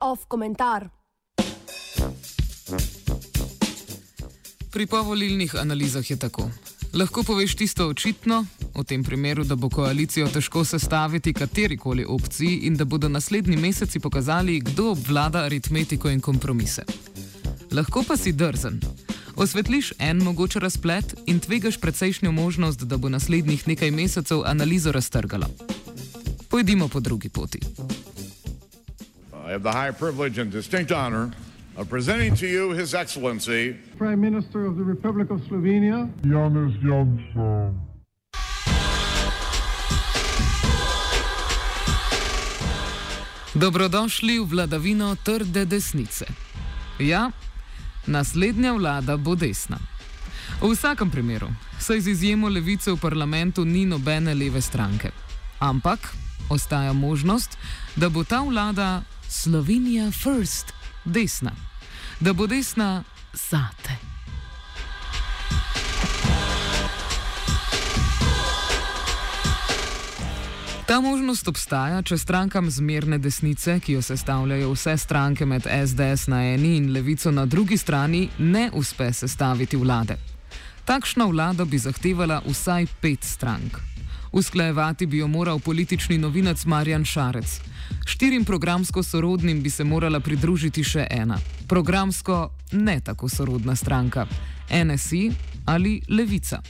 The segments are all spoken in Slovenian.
Off komentar. Pri povolilnih analizah je tako. Lahko poveš tisto očitno, v tem primeru, da bo koalicijo težko sestaviti katerikoli opciji in da bodo naslednji meseci pokazali, kdo obvlada aritmetiko in kompromise. Lahko pa si drzen. Osvetliš en mogoč razplet in tvegaš precejšnjo možnost, da bo naslednjih nekaj mesecev analizo raztrgala. Pojdimo po drugi poti. I have the high privilege and distinct honor of presenting to you His Excellency Prime Minister of the Republic of Slovenia, Janez Janša. Dobrodošli v vladavino trde desnice. Ja, naslednja vlada bo desna. V vsakem primeru, saj z izjemo levice v parlamentu ni nobene leve stranke. Ampak ostaja možnost, da bo ta vlada Slovenija First desna. Da bo desna zate. Ta možnost obstaja, če strankam zmerne desnice, ki jo sestavljajo vse stranke med SDS na eni in levico na drugi strani, ne uspe sestaviti vlade. Takšna vlada bi zahtevala vsaj pet strank. Usklajevati bi jo moral politični novinac Marjan Šarec. Štirim programsko sorodnim bi se morala pridružiti še ena. Programsko ne tako sorodna stranka. NSI ali Levica.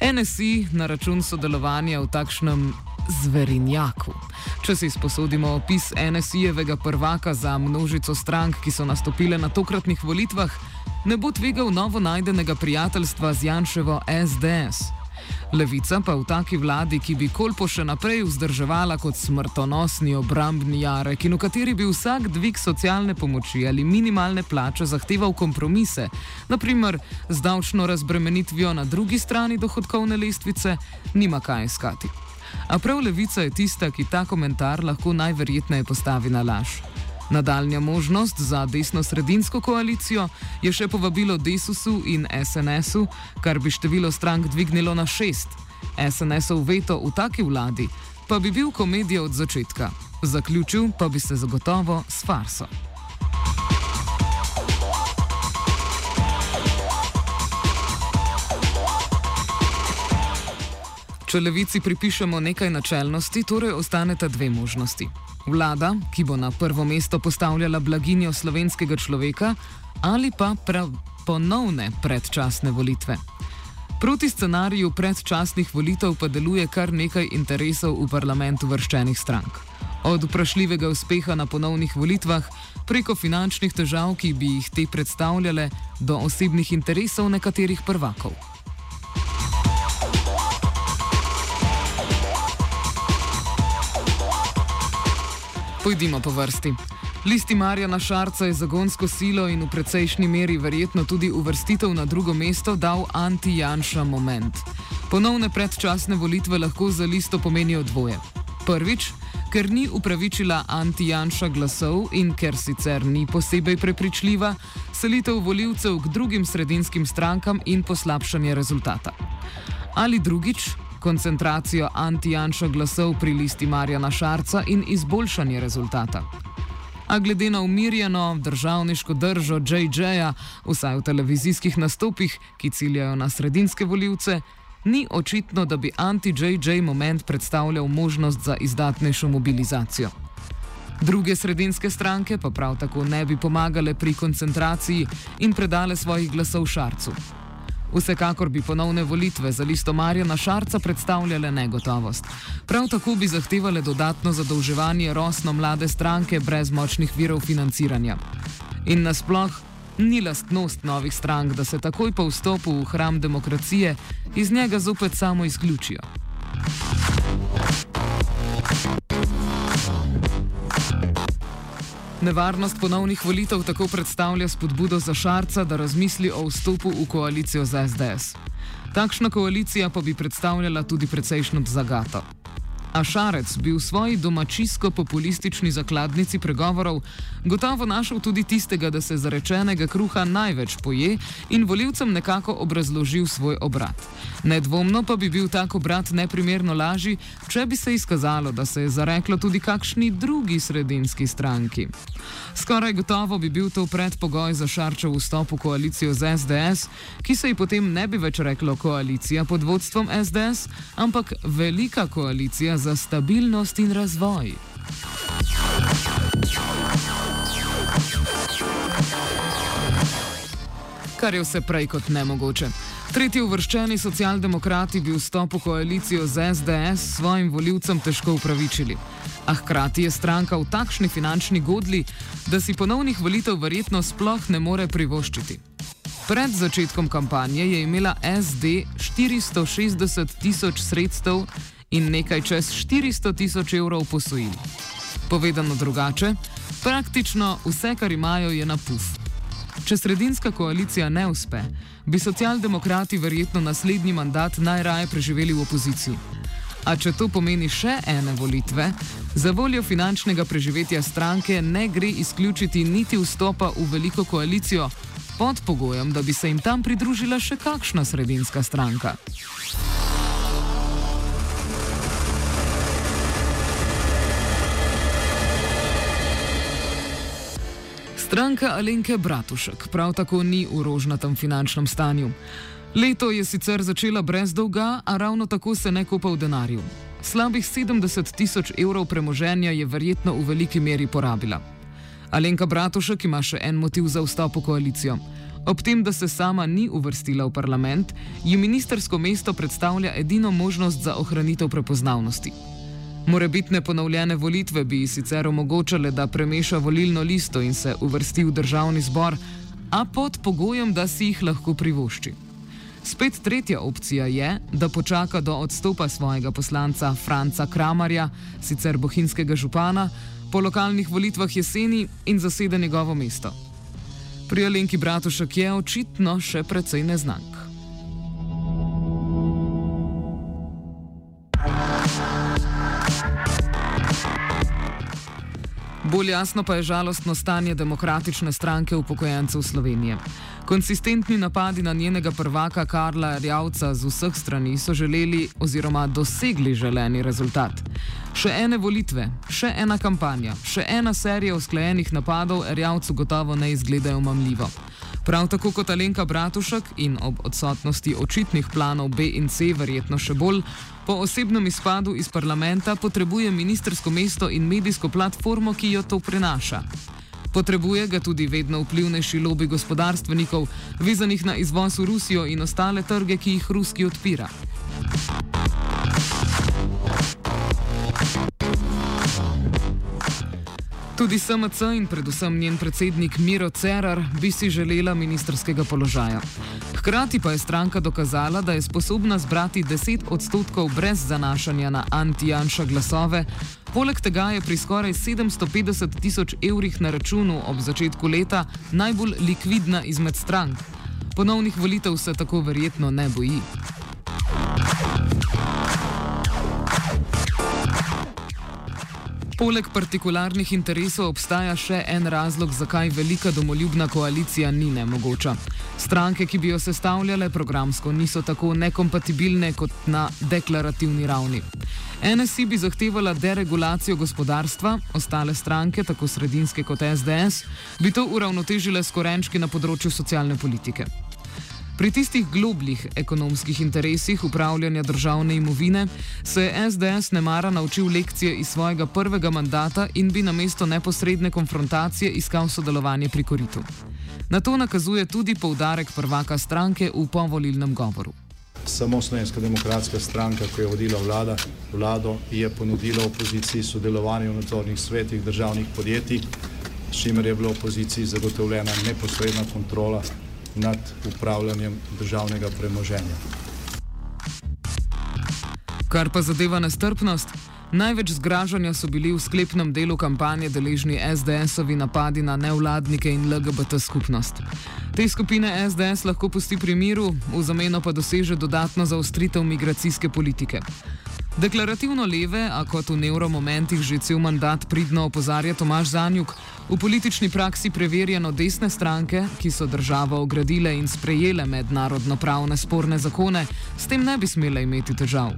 NSI na račun sodelovanja v takšnem zverinjaku. Če si sposodimo opis NSI-jevega prvaka za množico strank, ki so nastopile na tokratnih volitvah, ne bo tvegal novo najdenega prijateljstva z Janševo SDS. Levica pa v taki vladi, ki bi kolpo še naprej vzdrževala kot smrtonosni obrambni jarek in v kateri bi vsak dvig socialne pomoči ali minimalne plače zahteval kompromise, naprimer z davčno razbremenitvijo na drugi strani dohodkovne lestvice, nima kaj iskati. A prav levica je tista, ki ta komentar lahko najverjetneje postavi na laž. Nadaljna možnost za desno-sredinsko koalicijo je še povabilo Desusu in SNS-u, kar bi število strank dvignilo na šest. SNS-ov veto v taki vladi pa bi bil komedija od začetka. Zaključil pa bi se zagotovo s farso. Če levici pripišemo nekaj načelnosti, torej ostaneta dve možnosti. Vlada, ki bo na prvo mesto postavljala blaginjo slovenskega človeka, ali pa prav ponovne predčasne volitve. Proti scenariju predčasnih volitev pa deluje kar nekaj interesov v parlamentu vrščenih strank. Od vprašljivega uspeha na ponovnih volitvah, preko finančnih težav, ki bi jih te predstavljale, do osebnih interesov nekaterih prvakov. Pojdimo po vrsti. Listi Marjana Šarca je zagonsko silo in v precejšnji meri verjetno tudi uvrstitev na drugo mesto dal anti-Janša moment. Ponovne predčasne volitve lahko za listo pomenijo dvoje. Prvič, ker ni upravičila anti-Janša glasov in ker sicer ni posebej prepričljiva, selitev voljivcev k drugim sredinskim strankam in poslabšanje rezultata. Ali drugič, koncentracijo anti-Janša glasov pri listi Marjana Šarca in izboljšanje rezultata. A glede na umirjeno državniško držo JJ-ja, vsaj v televizijskih nastopih, ki ciljajo na sredinske voljivce, ni očitno, da bi anti-JJ moment predstavljal možnost za izdatnejšo mobilizacijo. Druge sredinske stranke pa prav tako ne bi pomagale pri koncentraciji in predale svojih glasov Šarcu. Vsekakor bi ponovne volitve za listo Marjana Šarca predstavljale negotovost. Prav tako bi zahtevale dodatno zadolževanje rosno mlade stranke brez močnih virov financiranja. In nasploh ni lastnost novih strank, da se takoj po vstopu v hram demokracije iz njega zopet samo izključijo. Nevarnost ponovnih volitev tako predstavlja spodbudo za Šarca, da razmisli o vstopu v koalicijo z SDS. Takšna koalicija pa bi predstavljala tudi precejšno zagato. A Šarec bi v svoji domačijsko-populistični zakladnici pregovorov gotovo našel tudi tistega, da se zarečenega kruha največ poje in voljivcem nekako obrazložil svoj obrat. Nedvomno pa bi bil tak obrat neprimerno lažji, če bi se izkazalo, da se je zareklo tudi kakšni drugi sredinski stranki. Skoraj gotovo bi bil to predpogoj za Šarčev vstop v koalicijo z SDS, ki se ji potem ne bi več reklo koalicija pod vodstvom SDS, ampak velika koalicija za stabilnost in razvoj. Kar je vse prej kot nemogoče. Tretji uvrščeni socialdemokrati bi vstop v koalicijo z SDS svojim voljivcem težko upravičili. A hkrati je stranka v takšni finančni godli, da si ponovnih volitev verjetno sploh ne more privoščiti. Pred začetkom kampanje je imela SD 460 tisoč sredstev in nekaj čez 400 tisoč evrov posojil. Povedano drugače, praktično vse, kar imajo, je na puf. Če sredinska koalicija ne uspe, bi socialdemokrati verjetno naslednji mandat najraje preživeli v opoziciji. A če to pomeni še ene volitve, za voljo finančnega preživetja stranke ne gre izključiti niti vstopa v veliko koalicijo, pod pogojem, da bi se jim tam pridružila še kakšna sredinska stranka. Stranka Alenke Bratušek prav tako ni v rožnatem finančnem stanju. Leto je sicer začela brez dolga, a ravno tako se ne kopa v denarju. Slabih 70 tisoč evrov premoženja je verjetno v veliki meri porabila. Alenka Bratušek ima še en motiv za vstop v koalicijo. Ob tem, da se sama ni uvrstila v parlament, ji ministersko mesto predstavlja edino možnost za ohranitev prepoznavnosti. Morebitne ponovljene volitve bi sicer omogočale, da premeša volilno listo in se uvrsti v državni zbor, a pod pogojem, da si jih lahko privošči. Spet tretja opcija je, da počaka do odstopa svojega poslanca Franca Kramarja, sicer bohinjskega župana, po lokalnih volitvah jeseni in zasede njegovo mesto. Pri Alenki Bratušek je očitno še precej neznank. Bolj jasno pa je žalostno stanje demokratične stranke upokojencev Slovenije. Konsistentni napadi na njenega prvaka Karla Rjavca z vseh strani so želeli oziroma dosegli želeni rezultat. Še ene volitve, še ena kampanja, še ena serija usklajenih napadov Rjavcu gotovo ne izgledajo mamljivo. Prav tako kot Alenka Bratušek in ob odsotnosti očitnih planov B in C, verjetno še bolj, po osebnem izpadu iz parlamenta potrebuje ministersko mesto in medijsko platformo, ki jo to prenaša. Potrebuje ga tudi vedno vplivnejši lobby gospodarstvenikov, vezanih na izvoz v Rusijo in ostale trge, ki jih Ruski odpira. Tudi SMC in predvsem njen predsednik Miro Cerar bi si želela ministerskega položaja. Hkrati pa je stranka dokazala, da je sposobna zbrati 10 odstotkov brez zanašanja na anti-janša glasove. Poleg tega je pri skoraj 750 tisoč evrih na računu ob začetku leta najbolj likvidna izmed strank. Ponovnih volitev se tako verjetno ne boji. Poleg partikularnih interesov obstaja še en razlog, zakaj velika domoljubna koalicija ni nemogoča. Stranke, ki bi jo sestavljale programsko, niso tako nekompatibilne kot na deklarativni ravni. NSI bi zahtevala deregulacijo gospodarstva, ostale stranke, tako sredinske kot SDS, bi to uravnotežile s korenčki na področju socialne politike. Pri tistih globljih ekonomskih interesih upravljanja državne imovine se je SDS ne mara naučil lekcije iz svojega prvega mandata in bi namesto neposredne konfrontacije iskal sodelovanje pri koritu. Na to nakazuje tudi poudarek prvaka stranke v povolilnem govoru. Samo Slovenska demokratska stranka, ki je vodila vlada, vlado, je ponudila opoziciji sodelovanje v nadzornih svetih državnih podjetij, s čimer je bila opoziciji zagotovljena neposredna kontrola nad upravljanjem državnega premoženja. Kar pa zadeva nestrpnost, največ zgražanja so bili v sklepnem delu kampanje deležni SDS-ovi napadi na nevladnike in LGBT skupnost. Te skupine SDS lahko pusti pri miru, v zameno pa doseže dodatno zaostritev migracijske politike. Deklarativno leve, a kot v neuromomentih že cel mandat pridno opozarja Tomaž Zanjuk, v politični praksi preverjeno desne stranke, ki so državo ogradile in sprejele mednarodno pravne sporne zakone, s tem ne bi smele imeti težav.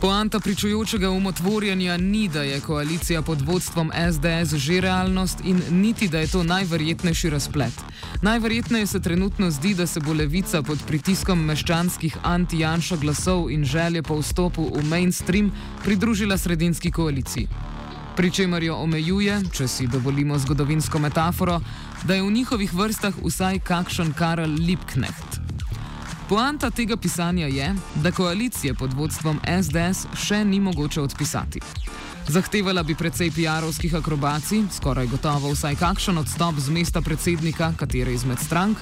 Poanta pričujočega umotvorjanja ni, da je koalicija pod vodstvom SDS že realnost in niti, da je to najverjetnejši razplet. Najverjetneje se trenutno zdi, da se bo levica pod pritiskom meščanskih anti-janša glasov in želje po vstopu v mainstream pridružila sredinski koaliciji. Pričemer jo omejuje, če si dovolimo zgodovinsko metaforo, da je v njihovih vrstah vsaj kakšen Karl Liebknecht. Poanta tega pisanja je, da koalicije pod vodstvom SDS še ni mogoče odpisati. Zahtevala bi precej PR-ovskih akrobacij, skoraj gotovo vsaj kakšen odstop z mesta predsednika katere izmed strank,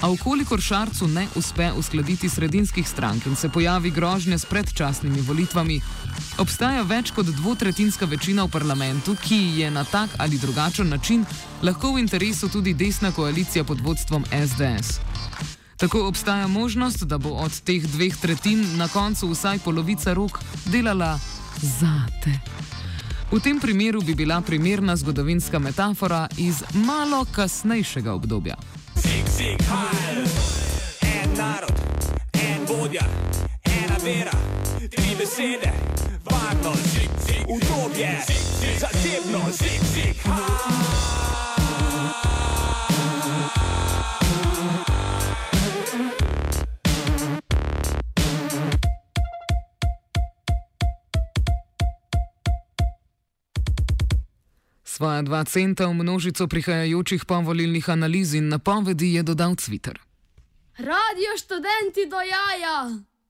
a ukolikor Šarcu ne uspe uskladiti sredinskih strank in se pojavi grožnja s predčasnimi volitvami, obstaja več kot dvotretinska večina v parlamentu, ki je na tak ali drugačen način lahko v interesu tudi desna koalicija pod vodstvom SDS. Tako obstaja možnost, da bo od teh dveh tretjin na koncu vsaj polovica rok delala zate. V tem primeru bi bila primerna zgodovinska metafora iz malo kasnejšega obdobja. Zig, zig, en narod, en vodja, ena vera, tri besede, varno, zig, zig, udobje, zasebno, zig, zig, haj. Svoja dva centa v množico prihajajočih povolilnih analiz in napovedi je dodal Twitter. Radio študenti do jaja!